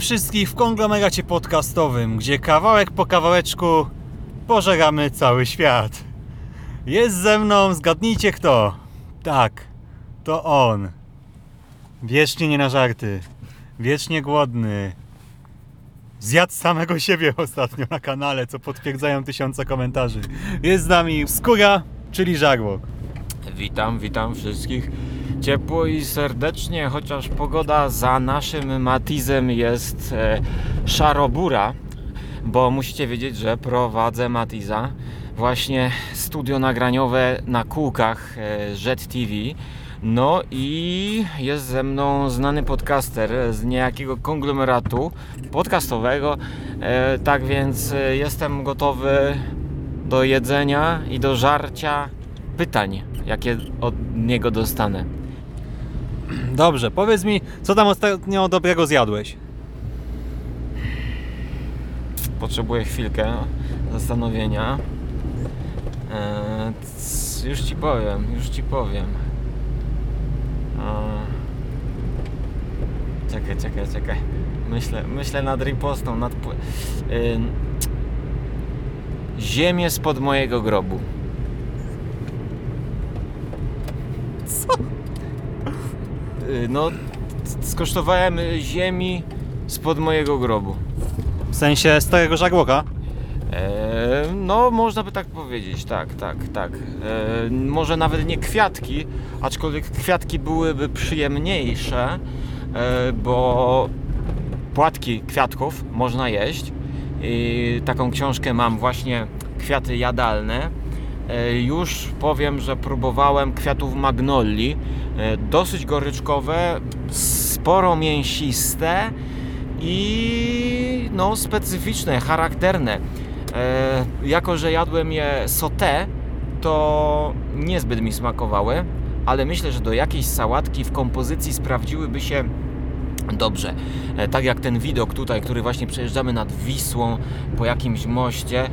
Wszystkich w konglomeracie podcastowym, gdzie kawałek po kawałeczku pożegamy cały świat. Jest ze mną, zgadnijcie kto? Tak, to on. Wiecznie nie na żarty, wiecznie głodny. Zjadł samego siebie ostatnio na kanale, co potwierdzają tysiące komentarzy. Jest z nami Skóra, czyli Żarłok. Witam, witam wszystkich ciepło i serdecznie, chociaż pogoda za naszym Matizem jest e, szarobura, bo musicie wiedzieć, że prowadzę Matiza, właśnie studio nagraniowe na kółkach e, Jet TV. No i jest ze mną znany podcaster z niejakiego konglomeratu podcastowego, e, tak więc jestem gotowy do jedzenia i do żarcia pytań, jakie od niego dostanę. Dobrze, powiedz mi, co tam ostatnio dobrego zjadłeś? Potrzebuję chwilkę zastanowienia. Eee, już ci powiem, już ci powiem. Eee, czekaj, czekaj, czekaj. Myślę, myślę nad ripostą, nad... Ym, ziemię spod mojego grobu. Y, No, c- skosztowałem y, ziemi spod mojego grobu. W sensie starego Żarłoka? E, no, można by tak powiedzieć, tak, tak, tak. E, może nawet nie kwiatki, aczkolwiek kwiatki byłyby przyjemniejsze, e, bo płatki kwiatków można jeść. I taką książkę mam właśnie Kwiaty jadalne. E, już powiem, że próbowałem kwiatów magnolii. E, dosyć goryczkowe, sporo mięsiste i no specyficzne, charakterne. E, jako, że jadłem je sauté, to niezbyt mi smakowały, ale myślę, że do jakiejś sałatki w kompozycji sprawdziłyby się dobrze. Tak jak ten widok tutaj, który właśnie przejeżdżamy nad Wisłą po jakimś moście.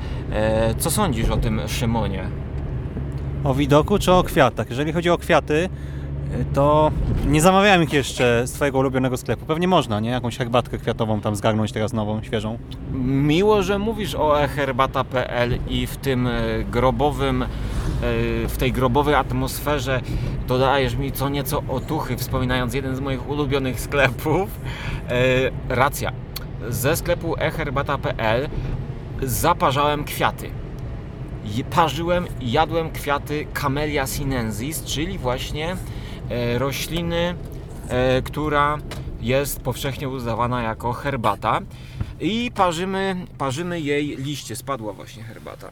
Co sądzisz o tym, Szymonie? O widoku czy o kwiatach? Jeżeli chodzi o kwiaty, y, to nie zamawiałem ich jeszcze z Twojego ulubionego sklepu. Pewnie można, nie? Jakąś herbatkę kwiatową tam zgarnąć teraz nową, świeżą. Miło, że mówisz o eherbata.pl i w tym e, grobowym, e, w tej grobowej atmosferze dodajesz mi co nieco otuchy, wspominając jeden z moich ulubionych sklepów. E, Racja. Ze sklepu eherbata.pl zaparzałem kwiaty. Parzyłem i jadłem kwiaty Camellia sinensis, czyli właśnie e, rośliny, e, która jest powszechnie uznawana jako herbata. I parzymy, parzymy jej liście. Spadła właśnie herbata.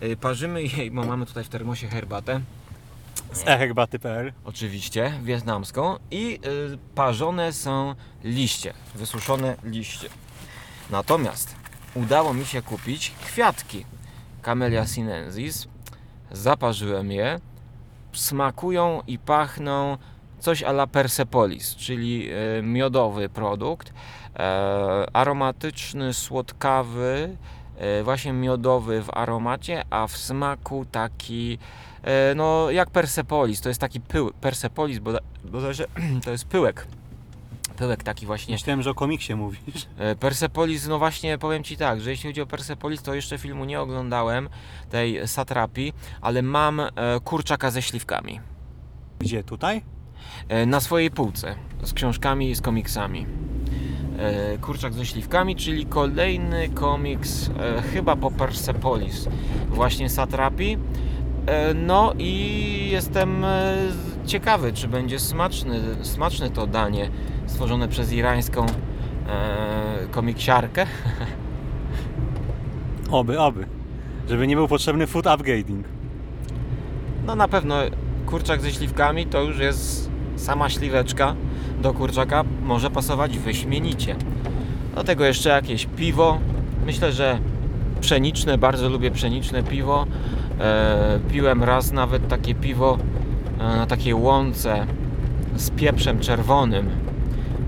E, Parzymy jej, bo mamy tutaj w termosie herbatę, Z eherbaty.pl oczywiście, wietnamską. I parzone są liście, wysuszone liście. Natomiast udało mi się kupić kwiatki Camellia sinensis. Zaparzyłem je. Smakują i pachną coś a la Persepolis, czyli e, miodowy produkt. E, aromatyczny, słodkawy, e, właśnie miodowy w aromacie, a w smaku taki no jak Persepolis. To jest taki pył, Persepolis, bo, bodajże to jest pyłek. Pyłek taki właśnie Myślałem, że o komiksie mówisz. E, Persepolis, no właśnie powiem Ci tak, że jeśli chodzi o Persepolis, to jeszcze filmu nie oglądałem, tej satrapii, ale mam e, kurczaka ze śliwkami Gdzie? Tutaj? e, na swojej półce z książkami i z komiksami. E, kurczak ze śliwkami, czyli kolejny komiks e, chyba po Persepolis, właśnie satrapii. E, No i jestem e, ciekawy, czy będzie smaczny, smaczne to danie stworzone przez irańską e, komiksiarkę. Oby, oby. Żeby nie był potrzebny food upgrading. No na pewno kurczak ze śliwkami to już jest sama śliweczka do kurczaka może pasować wyśmienicie. Do tego jeszcze jakieś piwo. Myślę, że pszeniczne, bardzo lubię pszeniczne piwo. E, piłem raz nawet takie piwo na takiej łące z pieprzem czerwonym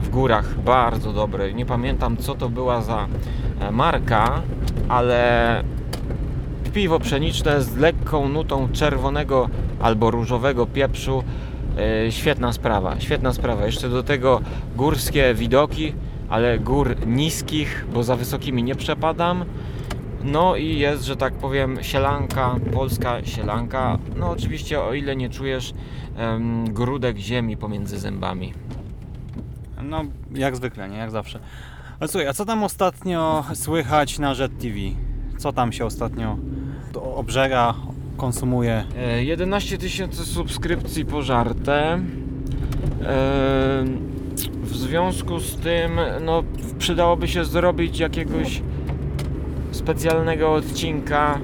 w górach. Bardzo dobre. Nie pamiętam co to była za e, marka, ale piwo pszeniczne z lekką nutą czerwonego albo różowego pieprzu. E, Świetna sprawa, świetna sprawa. Jeszcze do tego górskie widoki, ale gór niskich, bo za wysokimi nie przepadam. No i jest, że tak powiem, sielanka, polska sielanka. No oczywiście o ile nie czujesz em, grudek ziemi pomiędzy zębami. No, jak zwykle, nie? Jak zawsze. Ale słuchaj, a co tam ostatnio słychać na Jet TV? Co tam się ostatnio obżera, konsumuje? E, 11 tysięcy subskrypcji pożarte. E, W związku z tym, no, przydałoby się zrobić jakiegoś specjalnego odcinka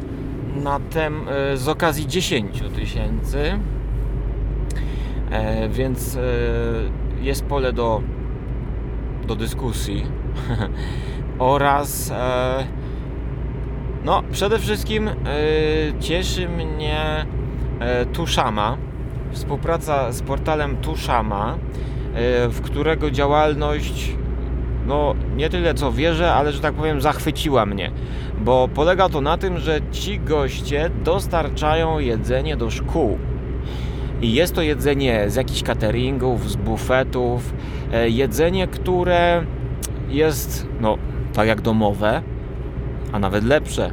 na tem, e, z okazji 10 tysięcy. E, Więc e, jest pole do, do dyskusji. Oraz no, przede wszystkim cieszy mnie Tuszama. Współpraca z portalem Tuszama, w którego działalność no nie tyle co wierzę, ale że tak powiem zachwyciła mnie, bo polega to na tym, że ci goście dostarczają jedzenie do szkół. I jest to jedzenie z jakichś cateringów, z bufetów, e, jedzenie, które jest no tak jak domowe, a nawet lepsze.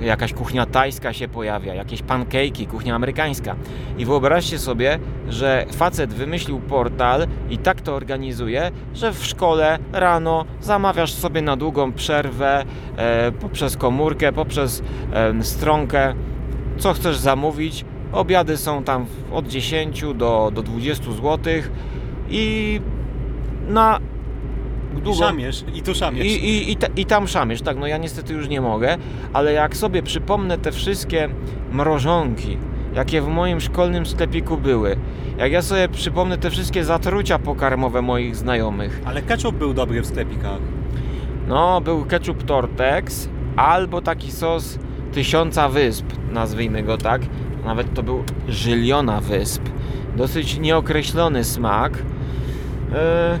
Jakaś kuchnia tajska się pojawia, jakieś pankejki, kuchnia amerykańska. I wyobraźcie sobie, że facet wymyślił portal i tak to organizuje, że w szkole rano zamawiasz sobie na długą przerwę e, poprzez komórkę, poprzez e, stronkę, co chcesz zamówić. Obiady są tam od 10 do, do 20 zł i na I długą, szamierz, i tu szamierz. i, i, i, ta, I tam szamierz, tak, no ja niestety już nie mogę, ale jak sobie przypomnę te wszystkie mrożonki, jakie w moim szkolnym sklepiku były, jak ja sobie przypomnę te wszystkie zatrucia pokarmowe moich znajomych, Ale ketchup był dobry w sklepikach. no był ketchup Tortex albo taki sos tysiąca wysp, nazwijmy go tak, nawet to był żyliona wysp, dosyć nieokreślony smak. E,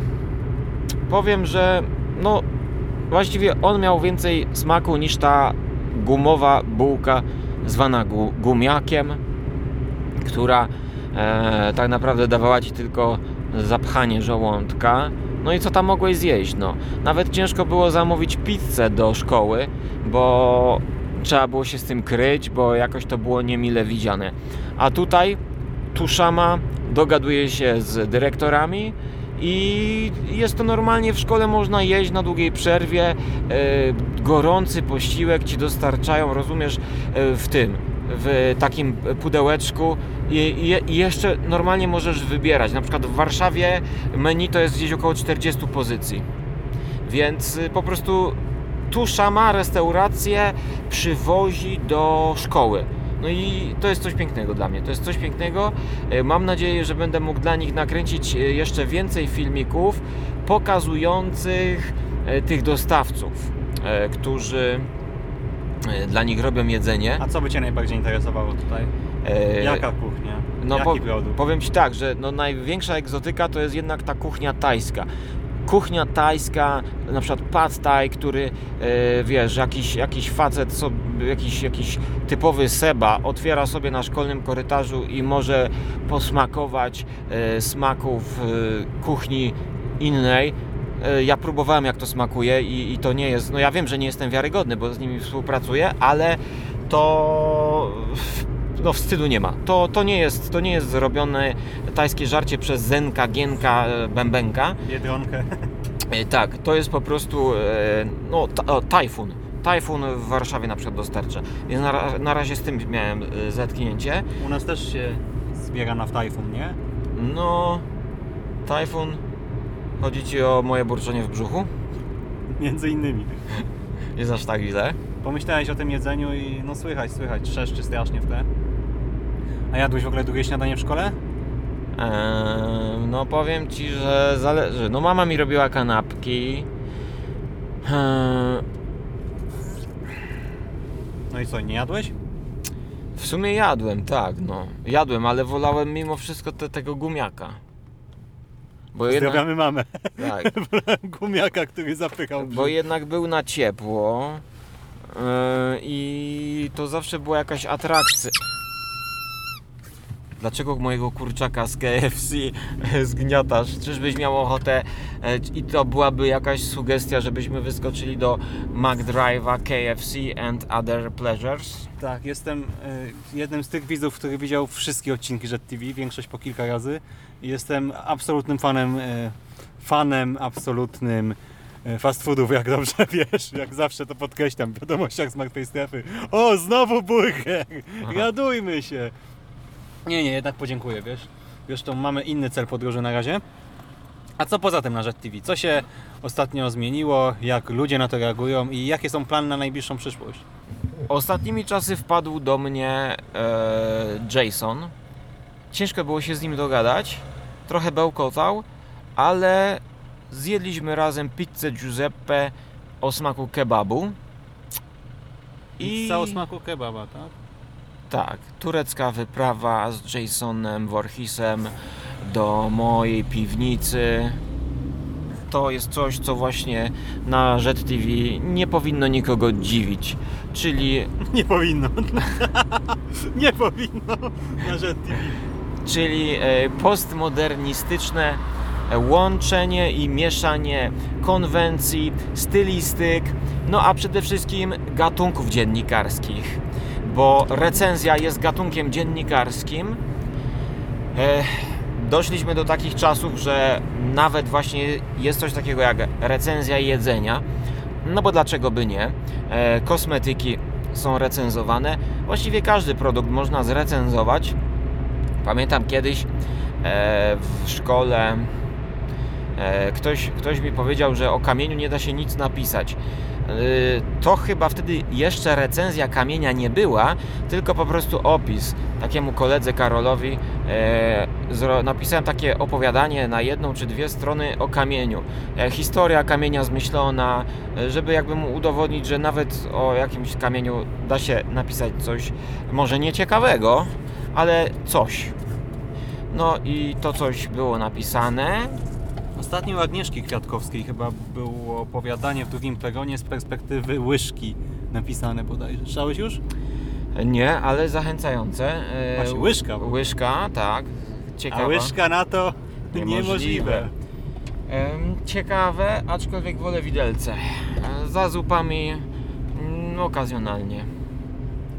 powiem, że no właściwie on miał więcej smaku niż ta gumowa bułka zwana gu, gumiakiem, która e, tak naprawdę dawała ci tylko zapchanie żołądka. No i co tam mogłeś zjeść? No, nawet ciężko było zamówić pizzę do szkoły, bo trzeba było się z tym kryć, bo jakoś to było niemile widziane. A tutaj Tuszama dogaduje się z dyrektorami i jest to normalnie w szkole można jeść na długiej przerwie. E, gorący posiłek ci dostarczają, rozumiesz, e, w tym, w takim pudełeczku i, i, jeszcze normalnie możesz wybierać. Na przykład w Warszawie menu to jest gdzieś około 40 pozycji. Więc y, po prostu tu szama restaurację przywozi do szkoły. No i to jest coś pięknego dla mnie. To jest coś pięknego. E, Mam nadzieję, że będę mógł dla nich nakręcić e, jeszcze więcej filmików pokazujących e, tych dostawców, którzy dla nich robią jedzenie. A co by Cię najbardziej interesowało tutaj? Jaka kuchnia? no po, powiem Ci tak, że no największa egzotyka to jest jednak ta kuchnia tajska. Kuchnia tajska, na przykład pad thai, który e, wiesz, jakiś, jakiś facet, jakiś, jakiś typowy seba otwiera sobie na szkolnym korytarzu i może posmakować e, smaków e, kuchni innej. Ja próbowałem jak to smakuje i, i to nie jest, no ja wiem, że nie jestem wiarygodny, bo z nimi współpracuję, ale to no wstydu nie ma. To, to, nie jest, to nie jest zrobione tajskie żarcie przez Zenka, Gienka, e, Bębenka. Biedronkę. E, Tak, to jest po prostu e, no, tajfun. Tajfun w Warszawie na przykład dostarcza. Więc na, na razie z tym miałem zetknięcie. U nas też się zbiera na tajfun, nie? No, tajfun. Chodzi ci o moje burczenie w brzuchu? Między innymi. Jest aż tak źle. Pomyślałeś o tym jedzeniu i no słychać, słychać, trzeszczy strasznie w tle. A jadłeś w ogóle drugie śniadanie w szkole? Eee, no powiem ci, że zależy. No mama mi robiła kanapki. Eee, No i co, nie jadłeś? w sumie jadłem, tak, no. Jadłem, ale wolałem mimo wszystko te, tego gumiaka. Bo jednak, Pozdrawiamy mamę. tak, Gumiaka, który zapychał. bo jednak był na ciepło. Eee, I to zawsze była jakaś atrakcja. Dlaczego mojego kurczaka z KFC zgniatasz? Czyżbyś miał ochotę e, i to byłaby jakaś sugestia, żebyśmy wyskoczyli do McDrive'a, KFC and other pleasures? Tak, jestem y, jednym z tych widzów, który widział wszystkie odcinki Jet TV, większość po kilka razy. Jestem absolutnym fanem, fanem absolutnym fast foodów, jak dobrze wiesz, jak zawsze to podkreślam w wiadomościach z Martwej Strefy. O, znowu burger! Radujmy się! Nie, nie, jednak podziękuję, wiesz. Zresztą mamy inny cel podróży na razie. A co poza tym na Jet TV? Co się ostatnio zmieniło? Jak ludzie na to reagują? I jakie są plany na najbliższą przyszłość? Ostatnimi czasy wpadł do mnie e, Jason. Ciężko było się z nim dogadać. Trochę bełkotał, ale zjedliśmy razem pizzę Giuseppe o smaku kebabu. Pizza o smaku kebaba, tak? Tak, turecka wyprawa z Jasonem Voorhisem do mojej piwnicy. To jest coś, co właśnie na Jet TV nie powinno nikogo dziwić. Czyli, Nie powinno. nie powinno na Jet TV. czyli e, postmodernistyczne łączenie i mieszanie konwencji, stylistyk, no a przede wszystkim gatunków dziennikarskich. Bo recenzja jest gatunkiem dziennikarskim. E, doszliśmy do takich czasów, że nawet właśnie jest coś takiego jak recenzja jedzenia. No bo dlaczego by nie? E, kosmetyki są recenzowane. Właściwie każdy produkt można zrecenzować. Pamiętam kiedyś e, w szkole ktoś, ktoś mi powiedział, że o kamieniu nie da się nic napisać. E, To chyba wtedy jeszcze recenzja kamienia nie była, tylko po prostu opis. Takiemu koledze Karolowi e, napisałem takie opowiadanie na jedną czy dwie strony o kamieniu. E, historia kamienia zmyślona, e, żeby jakby mu udowodnić, że nawet o jakimś kamieniu da się napisać coś może nieciekawego, ale coś. No i to coś było napisane. Ostatnio u Agnieszki Kwiatkowskiej chyba było opowiadanie w drugim peronie z perspektywy łyżki napisane bodajże. Słyszałeś już? Nie, ale zachęcające. E, Właśnie, łyżka. Łyżka, tak. Ciekawa. A łyżka na to Niemożliwe. niemożliwe. Em, Ciekawe, aczkolwiek wolę widelce. E, Za zupami mm, okazjonalnie.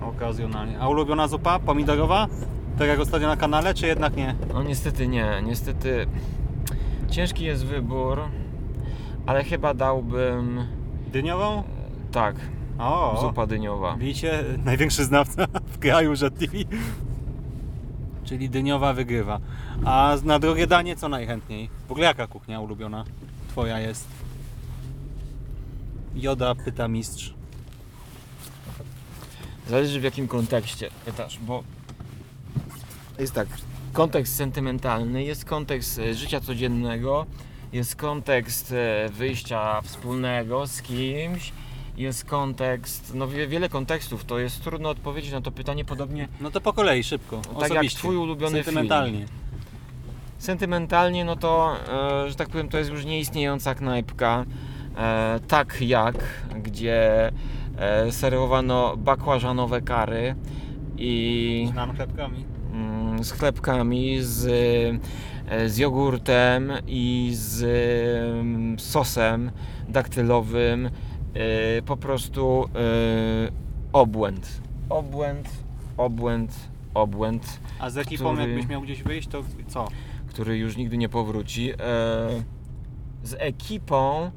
Okazjonalnie. A ulubiona zupa? Pomidorowa? Tak jak ostatnio na kanale, czy jednak nie? No niestety nie, niestety ciężki jest wybór, ale chyba dałbym Dyniową? tak, O, zupa dyniowa. Widzicie, największy znawca w kraju TV. Czyli dyniowa wygrywa. A na drugie danie co najchętniej? W ogóle jaka kuchnia ulubiona twoja jest? Joda pyta mistrz. Zależy w jakim kontekście pytasz, bo jest tak, kontekst sentymentalny, jest kontekst e, życia codziennego, jest kontekst e, wyjścia wspólnego z kimś, jest kontekst, no wie- wiele kontekstów, to jest trudno odpowiedzieć na to pytanie, podobnie No to po kolei, szybko. tak jak Osobiście. twój ulubiony Sentymentalnie. sentymentalnie, no to, e, że tak powiem, to jest już nieistniejąca knajpka, e, tak jak, gdzie e, serwowano bakłażanowe kary i Znam chlebkami. Z chlebkami, z, e, z jogurtem i z mm, sosem daktylowym. E, Po prostu e, obłęd. Obłęd, obłęd, obłęd, A z ekipą Który- jakbyś miał gdzieś wyjść, to co? który już nigdy nie powróci. Z ekipą.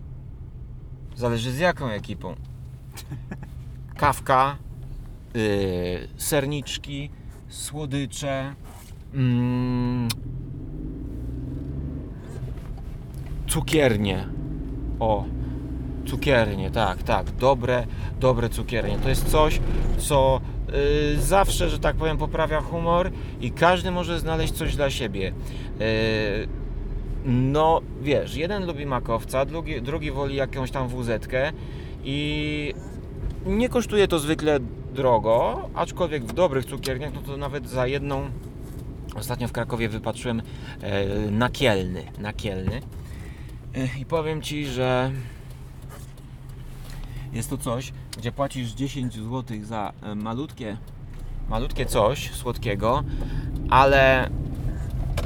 Zależy z jaką ekipą. Kawka, serniczki, słodycze, mm, cukiernie. O, Cukiernie, tak, tak. Dobre, dobre cukiernie. To jest coś, co y, zawsze, że tak powiem, poprawia humor i każdy może znaleźć coś dla siebie. Y, no, wiesz, jeden lubi makowca, drugi, drugi woli jakąś tam wuzetkę i nie kosztuje to zwykle drogo, aczkolwiek w dobrych cukierniach, no to nawet za jedną ostatnio w Krakowie wypatrzyłem e, nakielny, nakielny e, i powiem Ci, że jest to coś, gdzie płacisz 10 zł za e, malutkie, malutkie coś słodkiego, ale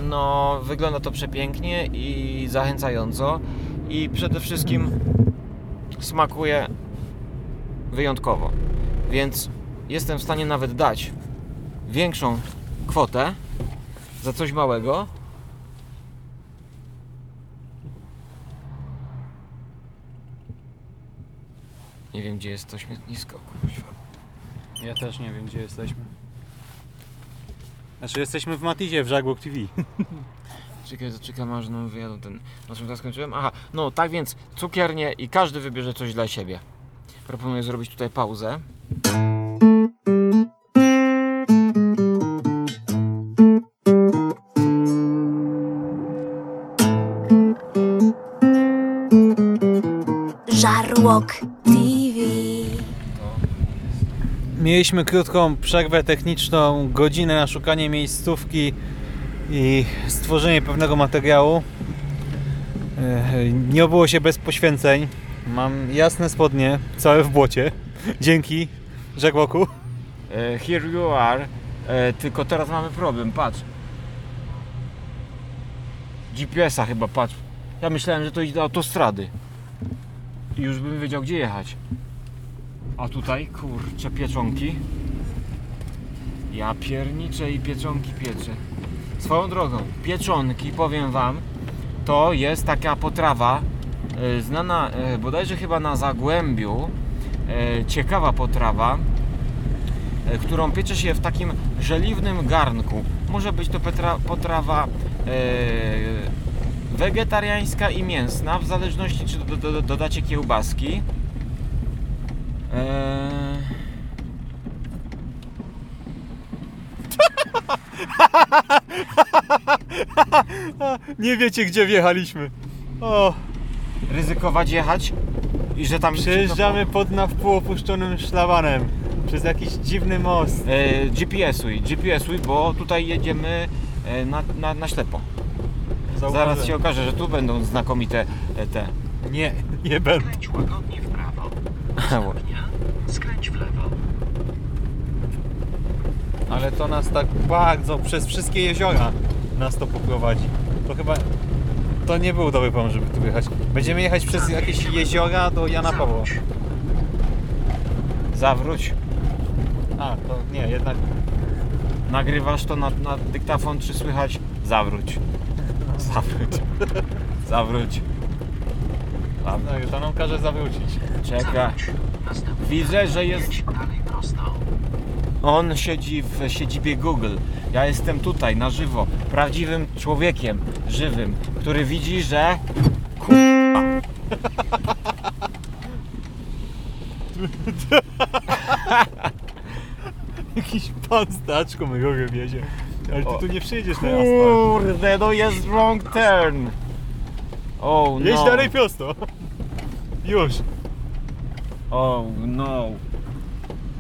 no wygląda to przepięknie i zachęcająco i przede wszystkim smakuje wyjątkowo. Więc jestem w stanie nawet dać większą kwotę za coś małego. Nie wiem gdzie jest to śmietnisko, kuźwa. Ja też nie wiem, gdzie jesteśmy. Znaczy, jesteśmy w Matizie, w Żagłok TV. Czekaj, zaczekam aż nam wyjadą ten... Na czym teraz skończyłem? Aha, no tak więc cukiernie i każdy wybierze coś dla siebie. Proponuję zrobić tutaj pauzę. TV. Mieliśmy krótką przerwę techniczną, godzinę na szukanie miejscówki i stworzenie pewnego materiału. E, Nie obyło się bez poświęceń. Mam jasne spodnie, całe w błocie. Dzięki Żegłoku. E, here you are. E, tylko teraz mamy problem, patrz. GPS-a chyba, patrz. Ja myślałem, że to idzie do autostrady. I już bym wiedział, gdzie jechać. A tutaj, kurczę, pieczonki. Ja pierniczę i pieczonki pieczę. Swoją drogą, pieczonki, powiem Wam, to jest taka potrawa e, znana e, bodajże chyba na Zagłębiu. E, ciekawa potrawa e, którą piecze się w takim żeliwnym garnku. Może być to potrawa e, wegetariańska i mięsna, w zależności czy do, do, dodacie kiełbaski. E, Nie wiecie, gdzie wjechaliśmy. O, ryzykować jechać i że tam przejeżdżamy pod na wpół opuszczonym szlabanem. Przez jakiś dziwny most. E, GPS-uj, GPS-uj, bo tutaj jedziemy e, na, na, na ślepo. Zaraz się okaże, że tu będą znakomite e, te. Nie, nie będę. Skręć łagodnie w prawo. Następnie skręć w lewo. Ale to nas tak bardzo przez wszystkie jeziora nas to poprowadzi. To chyba to nie był dobry pomysł, żeby tu jechać. Będziemy jechać przez jakieś jeziora do Jana Pawła. Zawróć. A, to nie, jednak Nagrywasz to na, na dyktafon, czy słychać? Zawróć. Zawróć. Zawróć. tak, to nam każe zawrócić. Czeka. Widzę, że jest. On siedzi w siedzibie Google. Ja jestem tutaj na żywo. Prawdziwym człowiekiem żywym, który widzi, że. Jakiś pan z taczką my drogę wiezie. Ale ty O. tu nie przyjedziesz na asfalt. Kurde, no jest wrong turn. Oh no. Jedź dalej prosto. Już. Oh no.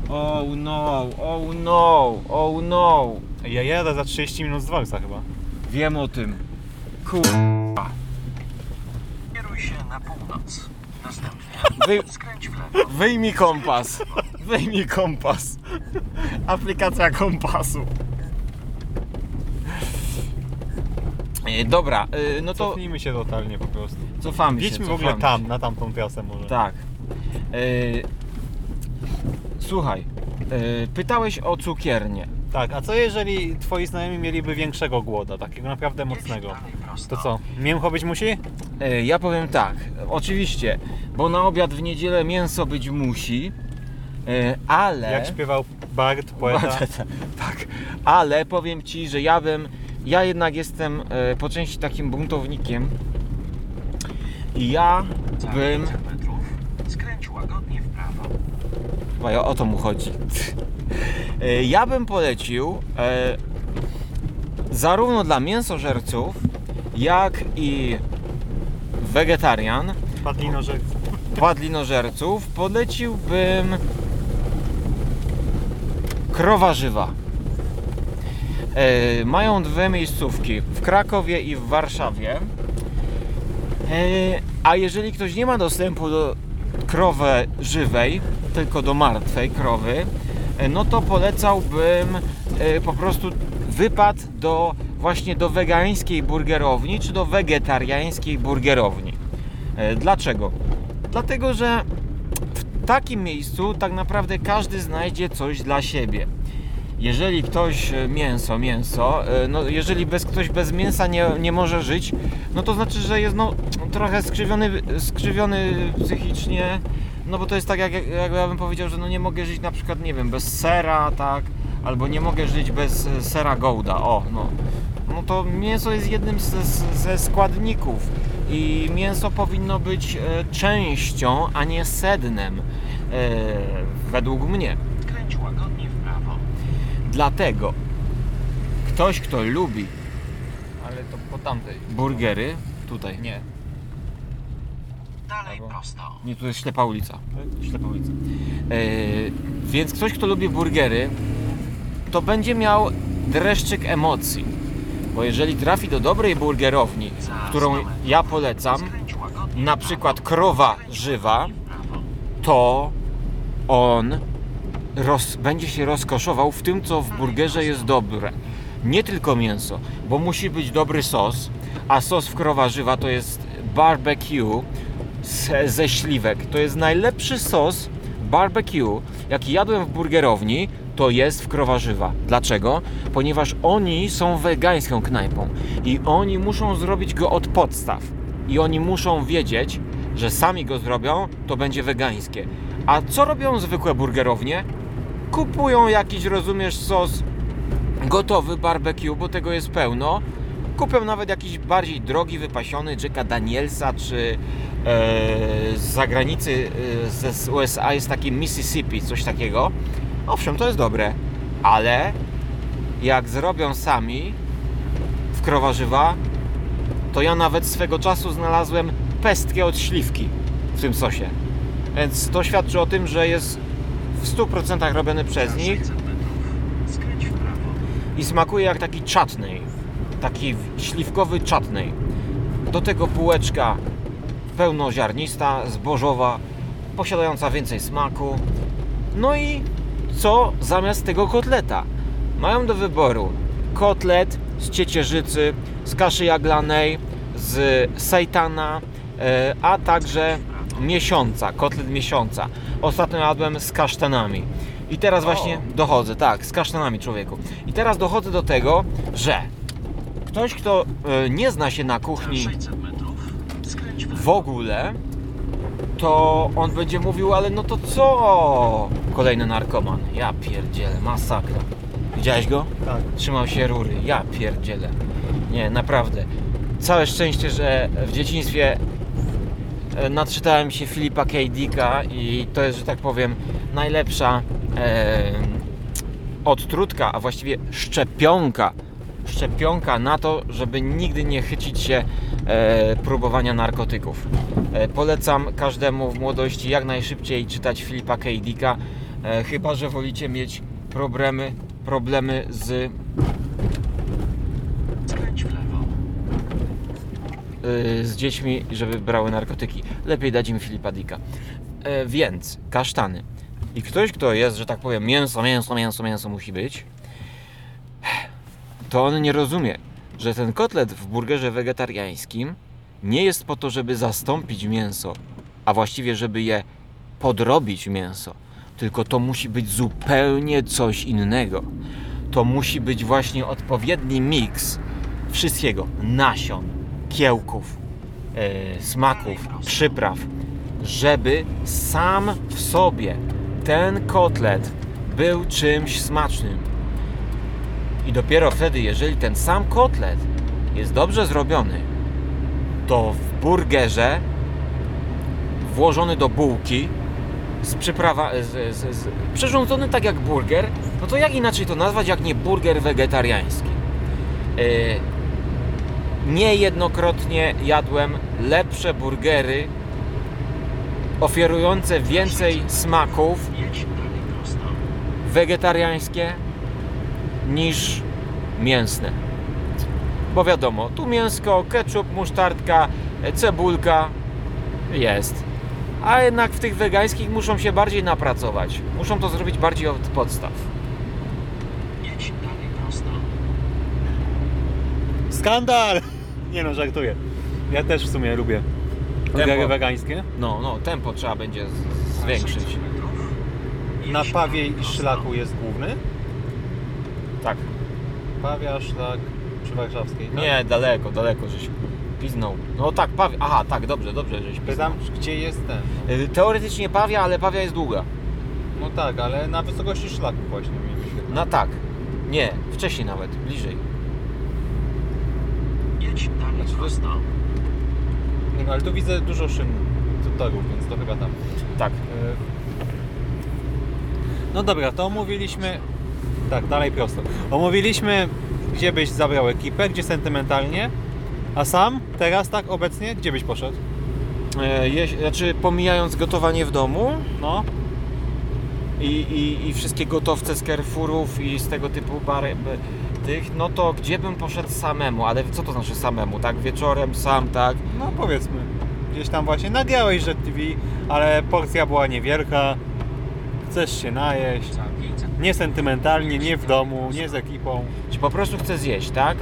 Oh no. Oh no. Oh no. Ja jadę za 30 minut z Warsa chyba. Wiem o tym. Kur... Kieruj się na północ. Następnie Wy... skręć w lewo. Wyjmij kompas. Wyjmij kompas. Aplikacja kompasu. Dobra, e, no to Cofnijmy się totalnie po prostu. cofamy się. Jedźmy w ogóle cofamy tam, się. na tamtą trasę może. Tak. E, słuchaj, e, pytałeś o cukiernię. Tak, a co jeżeli twoi znajomi mieliby większego głoda, takiego naprawdę mocnego? To co, mięcho być musi? E, ja powiem tak, oczywiście, bo na obiad w niedzielę mięso być musi, e, ale... Jak śpiewał Bart, poeta. tak, ale powiem Ci, że ja bym, ja jednak jestem e, po części takim buntownikiem i ja bym 500 metrów Chyba o to mu chodzi. E, Ja bym polecił e, zarówno dla mięsożerców, jak i wegetarian, Padlinożerców. padlinożerców, poleciłbym krowa żywa. E, mają dwie miejscówki w Krakowie i w Warszawie. E, a jeżeli ktoś nie ma dostępu do krowy żywej, tylko do martwej krowy, e, no to polecałbym po prostu wypad do właśnie do wegańskiej burgerowni czy do wegetariańskiej burgerowni. Dlaczego? Dlatego, że w takim miejscu tak naprawdę każdy znajdzie coś dla siebie. Jeżeli ktoś e, mięso, mięso, e, no jeżeli bez, ktoś bez mięsa nie, nie może żyć, no to znaczy, że jest no, trochę skrzywiony, skrzywiony psychicznie, no bo to jest tak jak, jak ja bym powiedział, że no nie mogę żyć na przykład, nie wiem, bez sera, tak, albo nie mogę żyć bez e, sera Gouda, o, no. No to mięso jest jednym z, z, ze składników i mięso powinno być częścią, a nie sednem, według mnie. Skręć łagodnie w prawo. Dlatego ktoś, kto lubi Ale to po tamtej. burgery, tutaj, Nie. Dalej Prawo. prosto. nie, tu jest ślepa ulica, ślepa ulica. E, więc ktoś, kto lubi burgery, to będzie miał dreszczyk emocji, bo jeżeli trafi do dobrej burgerowni, Za którą ja polecam, Skręć łagodnie na w przykład krowa żywa, prawo. to on roz, będzie się rozkoszował w tym, co w burgerze jest dobre. Nie tylko mięso, bo musi być dobry sos, a sos w krowa żywa to jest barbecue z, ze śliwek. To jest najlepszy sos barbecue, jaki jadłem w burgerowni, to jest w krowa żywa. Dlaczego? Ponieważ oni są wegańską knajpą i oni muszą zrobić go od podstaw. I oni muszą wiedzieć, że sami go zrobią, to będzie wegańskie. A co robią zwykłe burgerownie? Kupują jakiś, rozumiesz, sos gotowy barbecue, bo tego jest pełno. Kupią nawet jakiś bardziej drogi, wypasiony Jacka Danielsa, czy e, z zagranicy, e, z USA jest taki Mississippi, coś takiego. Owszem, to jest dobre, ale jak zrobią sami w krowa żywa, to ja nawet swego czasu znalazłem pestkę od śliwki w tym sosie. Więc to świadczy o tym, że jest w 100% robiony przez nich 600 metrów. Skręć w prawo. i smakuje jak taki chutney, taki śliwkowy chutney. Do tego bułeczka pełnoziarnista, zbożowa, posiadająca więcej smaku. No i co zamiast tego kotleta? Mają do wyboru kotlet z ciecierzycy, z kaszy jaglanej, z sejtana, e, a także miesiąca, kotlet miesiąca. Ostatnio jadłem z kasztanami. I teraz właśnie dochodzę, tak, z kasztanami człowieku. I teraz dochodzę do tego, że ktoś, kto e, nie zna się na kuchni 600 metrów. Skręć w ogóle, to on będzie mówił, ale no to co? Kolejny narkoman. Ja pierdzielę, masakra. Widziałeś go? Tak. Trzymał się rury. Ja pierdzielę. Nie, naprawdę. Całe szczęście, że w dzieciństwie e, naczytałem się Filipa K. Dicka i to jest, że tak powiem, najlepsza e, odtrutka, a właściwie szczepionka. Szczepionka na to, żeby nigdy nie chycić się e, próbowania narkotyków. E, polecam każdemu w młodości jak najszybciej czytać Filipa K. Dicka, e, chyba że wolicie mieć problemy, problemy z Skręć w lewo. y, z dziećmi, żeby brały narkotyki. Lepiej dać im Filipa Dicka. E, więc kasztany. I ktoś, kto jest, że tak powiem, mięso, mięso, mięso, mięso musi być, to on nie rozumie, że ten kotlet w burgerze wegetariańskim nie jest po to, żeby zastąpić mięso, a właściwie, żeby je podrobić mięso. Tylko to musi być zupełnie coś innego. To musi być właśnie odpowiedni miks wszystkiego: nasion, kiełków, e, smaków, przypraw, żeby sam w sobie ten kotlet był czymś smacznym. I dopiero wtedy, jeżeli ten sam kotlet jest dobrze zrobiony, to w burgerze włożony do bułki z przyprawa, z, z, z, przyrządzony tak jak burger, no to jak inaczej to nazwać, jak nie burger wegetariański? Niejednokrotnie jadłem lepsze burgery oferujące więcej smaków wegetariańskie niż mięsne. Bo wiadomo, tu mięsko, ketchup, musztardka, cebulka jest. A jednak w tych wegańskich muszą się bardziej napracować. Muszą to zrobić bardziej od podstaw. Skandal! Nie no, żartuję. Ja też w sumie lubię burgery wegańskie. No, no, tempo trzeba będzie z- zwiększyć. 600 metrów. Na pawie i szlaku jest główny. Tak. Pawia, szlak przy Warszawskiej. tak? Nie, daleko, daleko, żeś piznął. No tak, Pawia. Aha, tak, dobrze, dobrze, żeś piznął. Pytam, gdzie jest ten. Y, Teoretycznie Pawia, ale Pawia jest długa. no tak, ale na wysokości szlaku właśnie mi wyświetla. No tak. Nie, wcześniej nawet, bliżej. Znaczy, to jest-. Nie, no, ale tu widzę dużo szyn torów, więc to chyba tam. Tak. E, No dobra, to omówiliśmy. Tak, dalej prosto. Omówiliśmy, gdzie byś zabrał ekipę, gdzie sentymentalnie. A sam teraz, tak obecnie, gdzie byś poszedł? E, jeś- znaczy, pomijając gotowanie w domu No, i, i, i wszystkie gotowce z Carrefourów i z tego typu bary, tych, no to gdzie bym poszedł samemu? Ale co to znaczy samemu? Tak, wieczorem sam, tak? no powiedzmy. Gdzieś tam właśnie nagrałeś że TV, ale porcja była niewielka. Chcesz się najeść. 500 Nie sentymentalnie, nie w domu, nie z ekipą. Czy po prostu chcę zjeść, tak?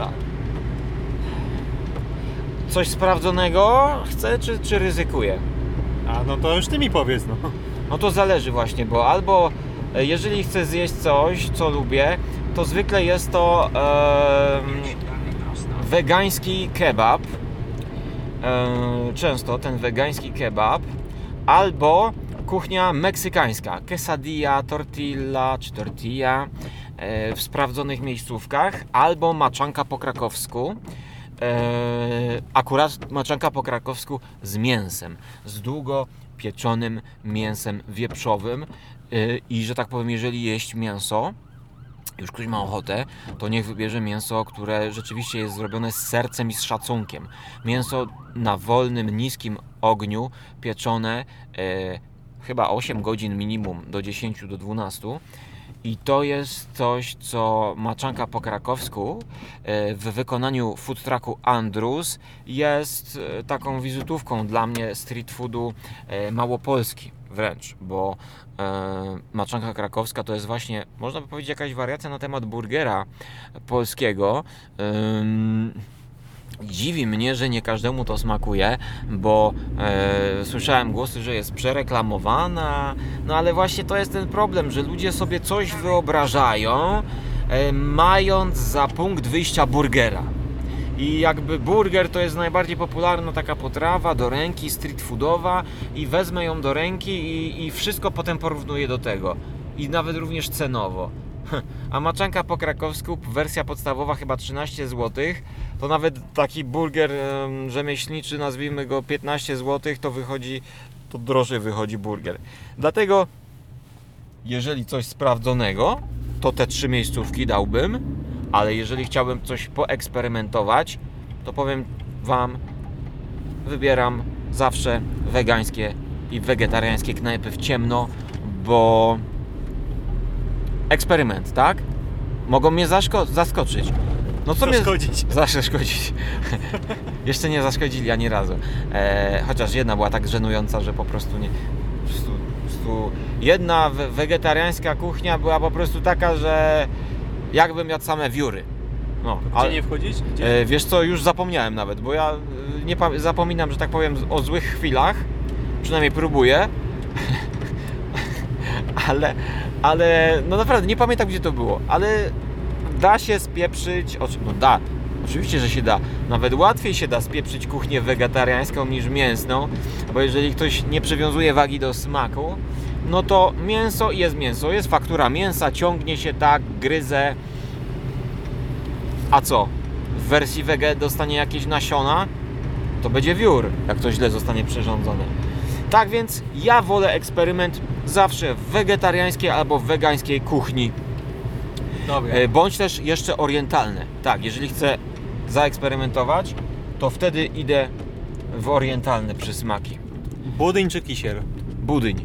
Coś sprawdzonego chcę, czy, czy ryzykuję? A no to już ty mi powiedz, no. No to zależy właśnie, bo albo jeżeli chcę zjeść coś, co lubię, to zwykle jest to prosto. wegański kebab. E, często ten wegański kebab. Albo kuchnia meksykańska. Quesadilla, tortilla czy tortilla e, w sprawdzonych miejscówkach. Albo maczanka po krakowsku. E, akurat maczanka po krakowsku z mięsem. Z długo pieczonym mięsem wieprzowym. E, I że tak powiem, jeżeli jeść mięso, już ktoś ma ochotę, to niech wybierze mięso, które rzeczywiście jest zrobione z sercem i z szacunkiem. Mięso na wolnym, niskim ogniu, pieczone e, chyba 8 godzin minimum, do 10 do 12. I to jest coś, co maczanka po krakowsku e, w wykonaniu food trucku Andrus jest taką wizytówką dla mnie street foodu małopolski wręcz, bo e, maczanka krakowska to jest właśnie, można by powiedzieć, jakaś wariacja na temat burgera polskiego. Dziwi mnie, że nie każdemu to smakuje, bo e, słyszałem głosy, że jest przereklamowana, no ale właśnie to jest ten problem, że ludzie sobie coś wyobrażają, e, mając za punkt wyjścia burgera. I jakby burger to jest najbardziej popularna taka potrawa do ręki, street foodowa i wezmę ją do ręki i, i wszystko potem porównuję do tego. I nawet również cenowo. A maczanka po krakowsku, wersja podstawowa chyba 13 zł, to nawet taki burger em, rzemieślniczy, nazwijmy go 15 zł, to wychodzi, to drożej wychodzi burger. Dlatego, jeżeli coś sprawdzonego, to te trzy miejscówki dałbym, ale jeżeli chciałbym coś poeksperymentować, to powiem Wam, wybieram zawsze wegańskie i wegetariańskie knajpy w ciemno, bo eksperyment, tak? Mogą mnie zaskoczyć. No co mnie Zaszkodzić. zaszkodzić? Jeszcze nie zaszkodzili ani razu. E, chociaż jedna była tak żenująca, że po prostu nie. Po prostu, po prostu jedna we- wegetariańska kuchnia była po prostu taka, że jakbym jadł same wióry. No, Gdzie nie wchodzić? Gdzie? E, wiesz co, już zapomniałem nawet, bo ja e, nie zapominam, że tak powiem, o złych chwilach. Przynajmniej próbuję. ale, ale, no naprawdę nie pamiętam gdzie to było, ale da się spieprzyć, no da, oczywiście, że się da. Nawet łatwiej się da spieprzyć kuchnię wegetariańską niż mięsną, bo jeżeli ktoś nie przywiązuje wagi do smaku, no to mięso jest mięso, jest faktura mięsa, ciągnie się tak, gryzę. A co? W wersji wege dostanie jakieś nasiona, to będzie wiór, jak to źle zostanie przyrządzone. Tak więc ja wolę eksperyment zawsze w wegetariańskiej albo wegańskiej kuchni, Dobra. e, bądź też jeszcze orientalne. Tak, jeżeli chcę zaeksperymentować, to wtedy idę w orientalne przysmaki. Budyń czy kisiel? Budyń,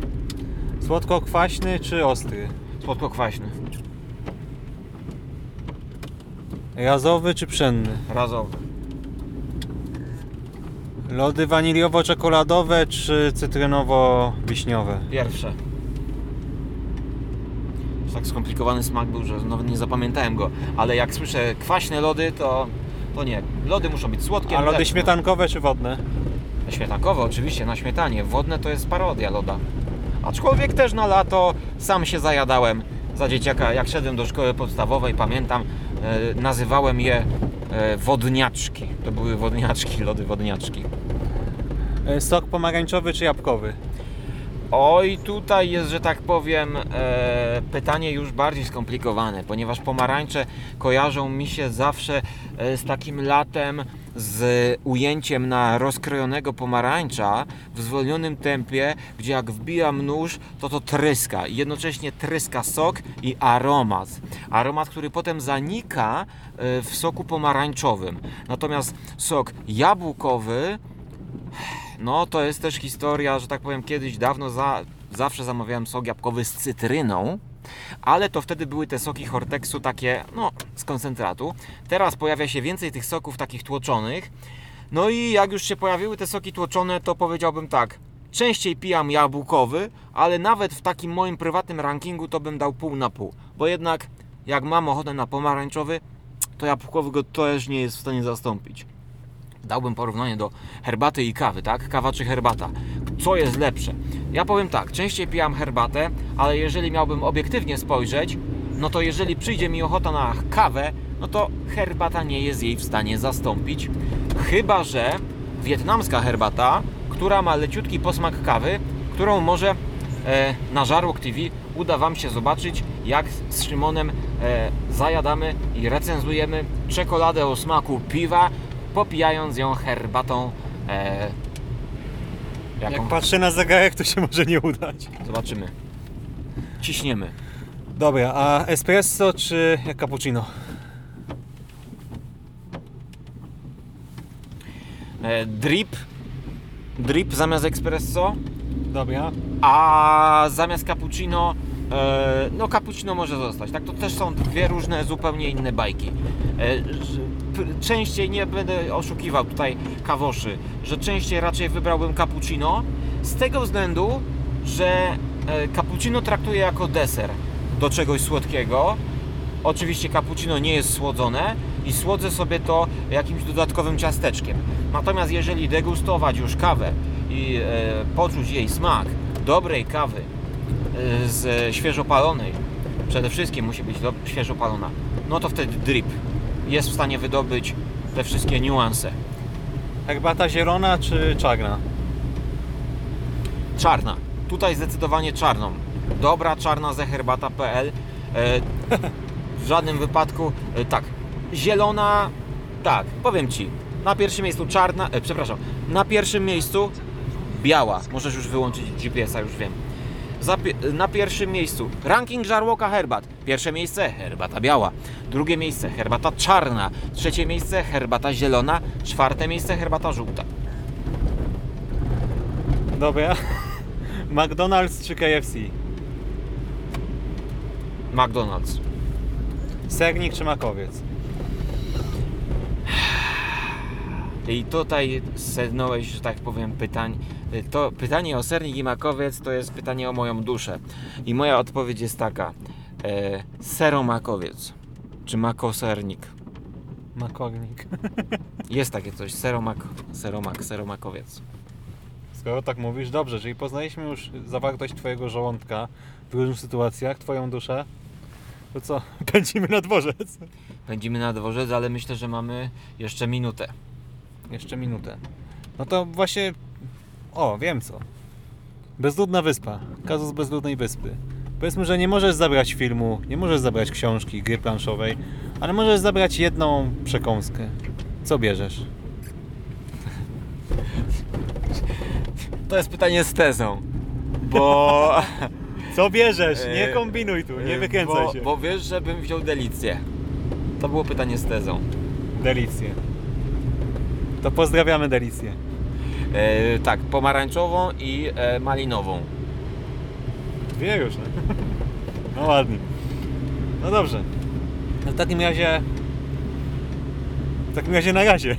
Słodko-kwaśny czy ostry? słodko-kwaśny, Razowy czy pszenny? razowy. Lody waniliowo-czekoladowe czy cytrynowo-wiśniowe? Pierwsze. Tak skomplikowany smak był, że nawet nie zapamiętałem go. Ale jak słyszę kwaśne lody, to, to nie. Lody muszą być słodkie. A lody mleczne. śmietankowe czy wodne? Śmietankowe oczywiście, na śmietanie. Wodne to jest parodia loda. Aczkolwiek też na lato sam się zajadałem za dzieciaka. Jak szedłem do szkoły podstawowej, pamiętam, e, nazywałem je e, wodniaczki. To były wodniaczki, lody wodniaczki. E, Sok pomarańczowy czy jabłkowy? Oj, tutaj jest, że tak powiem, e, pytanie już bardziej skomplikowane, ponieważ pomarańcze kojarzą mi się zawsze e, z takim latem, z ujęciem na rozkrojonego pomarańcza w zwolnionym tempie, gdzie jak wbijam nóż, to to tryska. Jednocześnie tryska sok i aromat. Aromat, który potem zanika e, w soku pomarańczowym. Natomiast sok jabłkowy no, to jest też historia, że tak powiem, kiedyś dawno za, zawsze zamawiałem sok jabłkowy z cytryną, ale to wtedy były te soki Hortexu takie, no, z koncentratu. Teraz pojawia się więcej tych soków takich tłoczonych. No i jak już się pojawiły te soki tłoczone, to powiedziałbym tak, częściej pijam jabłkowy, ale nawet w takim moim prywatnym rankingu to bym dał pół na pół, bo jednak jak mam ochotę na pomarańczowy, to jabłkowy go też nie jest w stanie zastąpić dałbym porównanie do herbaty i kawy, tak? Kawa czy herbata. Co jest lepsze? Ja powiem tak, częściej pijam herbatę, ale jeżeli miałbym obiektywnie spojrzeć, no to jeżeli przyjdzie mi ochota na kawę, no to herbata nie jest jej w stanie zastąpić. Chyba, że wietnamska herbata, która ma leciutki posmak kawy, którą może e, na Żarłok TV uda Wam się zobaczyć, jak z Szymonem e, zajadamy i recenzujemy czekoladę o smaku piwa, popijając ją herbatą. E, jaką? Jak patrzę na zegarek, to się może nie udać. Zobaczymy. Ciśniemy. Dobra, a espresso czy cappuccino? E, drip. Drip zamiast espresso. Dobra. A zamiast cappuccino, no cappuccino może zostać. Tak, to też są dwie różne, zupełnie inne bajki. E, częściej nie będę oszukiwał tutaj kawoszy, że częściej raczej wybrałbym cappuccino z tego względu, że e, cappuccino traktuję jako deser do czegoś słodkiego. Oczywiście cappuccino nie jest słodzone i słodzę sobie to jakimś dodatkowym ciasteczkiem. Natomiast jeżeli degustować już kawę i e, poczuć jej smak dobrej kawy e, z świeżo palonej, przede wszystkim musi być świeżo palona, no to wtedy drip jest w stanie wydobyć te wszystkie niuanse. Herbata zielona czy czarna? Czarna. Tutaj zdecydowanie czarną. Dobra czarna ze herbata.pl. E, w żadnym wypadku e, tak. Zielona, tak, powiem ci. Na pierwszym miejscu czarna, e, przepraszam, na pierwszym miejscu biała. Możesz już wyłączyć GPS-a, już wiem. Na pierwszym miejscu ranking żarłoka herbat. Pierwsze miejsce herbata biała. Drugie miejsce herbata czarna. Trzecie miejsce herbata zielona. Czwarte miejsce herbata żółta. Dobra. McDonald's czy KFC? McDonald's. Sernik czy makowiec? I tutaj sednąłeś, że tak powiem, pytań. To pytanie o sernik i makowiec to jest pytanie o moją duszę. I moja odpowiedź jest taka. E, seromakowiec. Czy makosernik? Makownik. Jest takie coś. Seromak, seromak, seromakowiec. Skoro tak mówisz, dobrze, czyli poznaliśmy już zawartość Twojego żołądka w różnych sytuacjach, Twoją duszę, to co? Pędzimy na dworzec. Pędzimy na dworzec, ale myślę, że mamy jeszcze minutę. Jeszcze minutę. No to właśnie... O, wiem co. Bezludna wyspa. Kazus bezludnej wyspy. Powiedzmy, że nie możesz zabrać filmu, nie możesz zabrać książki, gry planszowej, ale możesz zabrać jedną przekąskę. Co bierzesz? To jest pytanie z tezą. Bo... Co bierzesz? Nie E, kombinuj tu, nie e, wykręcaj bo, się. Bo wiesz, żebym wziął delicję. To było pytanie z tezą. Delicję. To pozdrawiamy Delicję. E, tak, pomarańczową i e, malinową. Dwie już, no. No ładnie. No dobrze. No w takim razie... W takim razie na razie.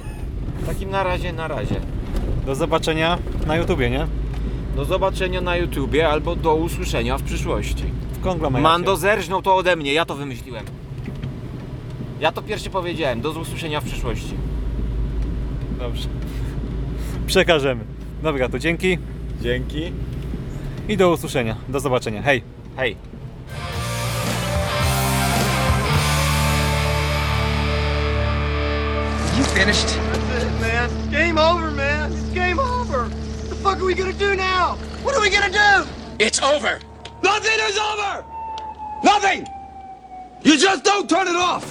W takim na razie, na razie. Do zobaczenia na YouTubie, nie? Do zobaczenia na YouTubie albo do usłyszenia w przyszłości. W konglomeracie. Mando zerżnął to ode mnie, ja to wymyśliłem. Ja to pierwszy powiedziałem, do usłyszenia w przyszłości. Dobrze. Przekażemy. Dobra, to dzięki Dzięki. i do usłyszenia. Do zobaczenia. Hej. Hej. You finished? That's it, man. It's game over, man. It's game over. What the fuck are we gonna do now? What are we gonna do? It's over. Nothing is over! Nothing! You just don't turn it off!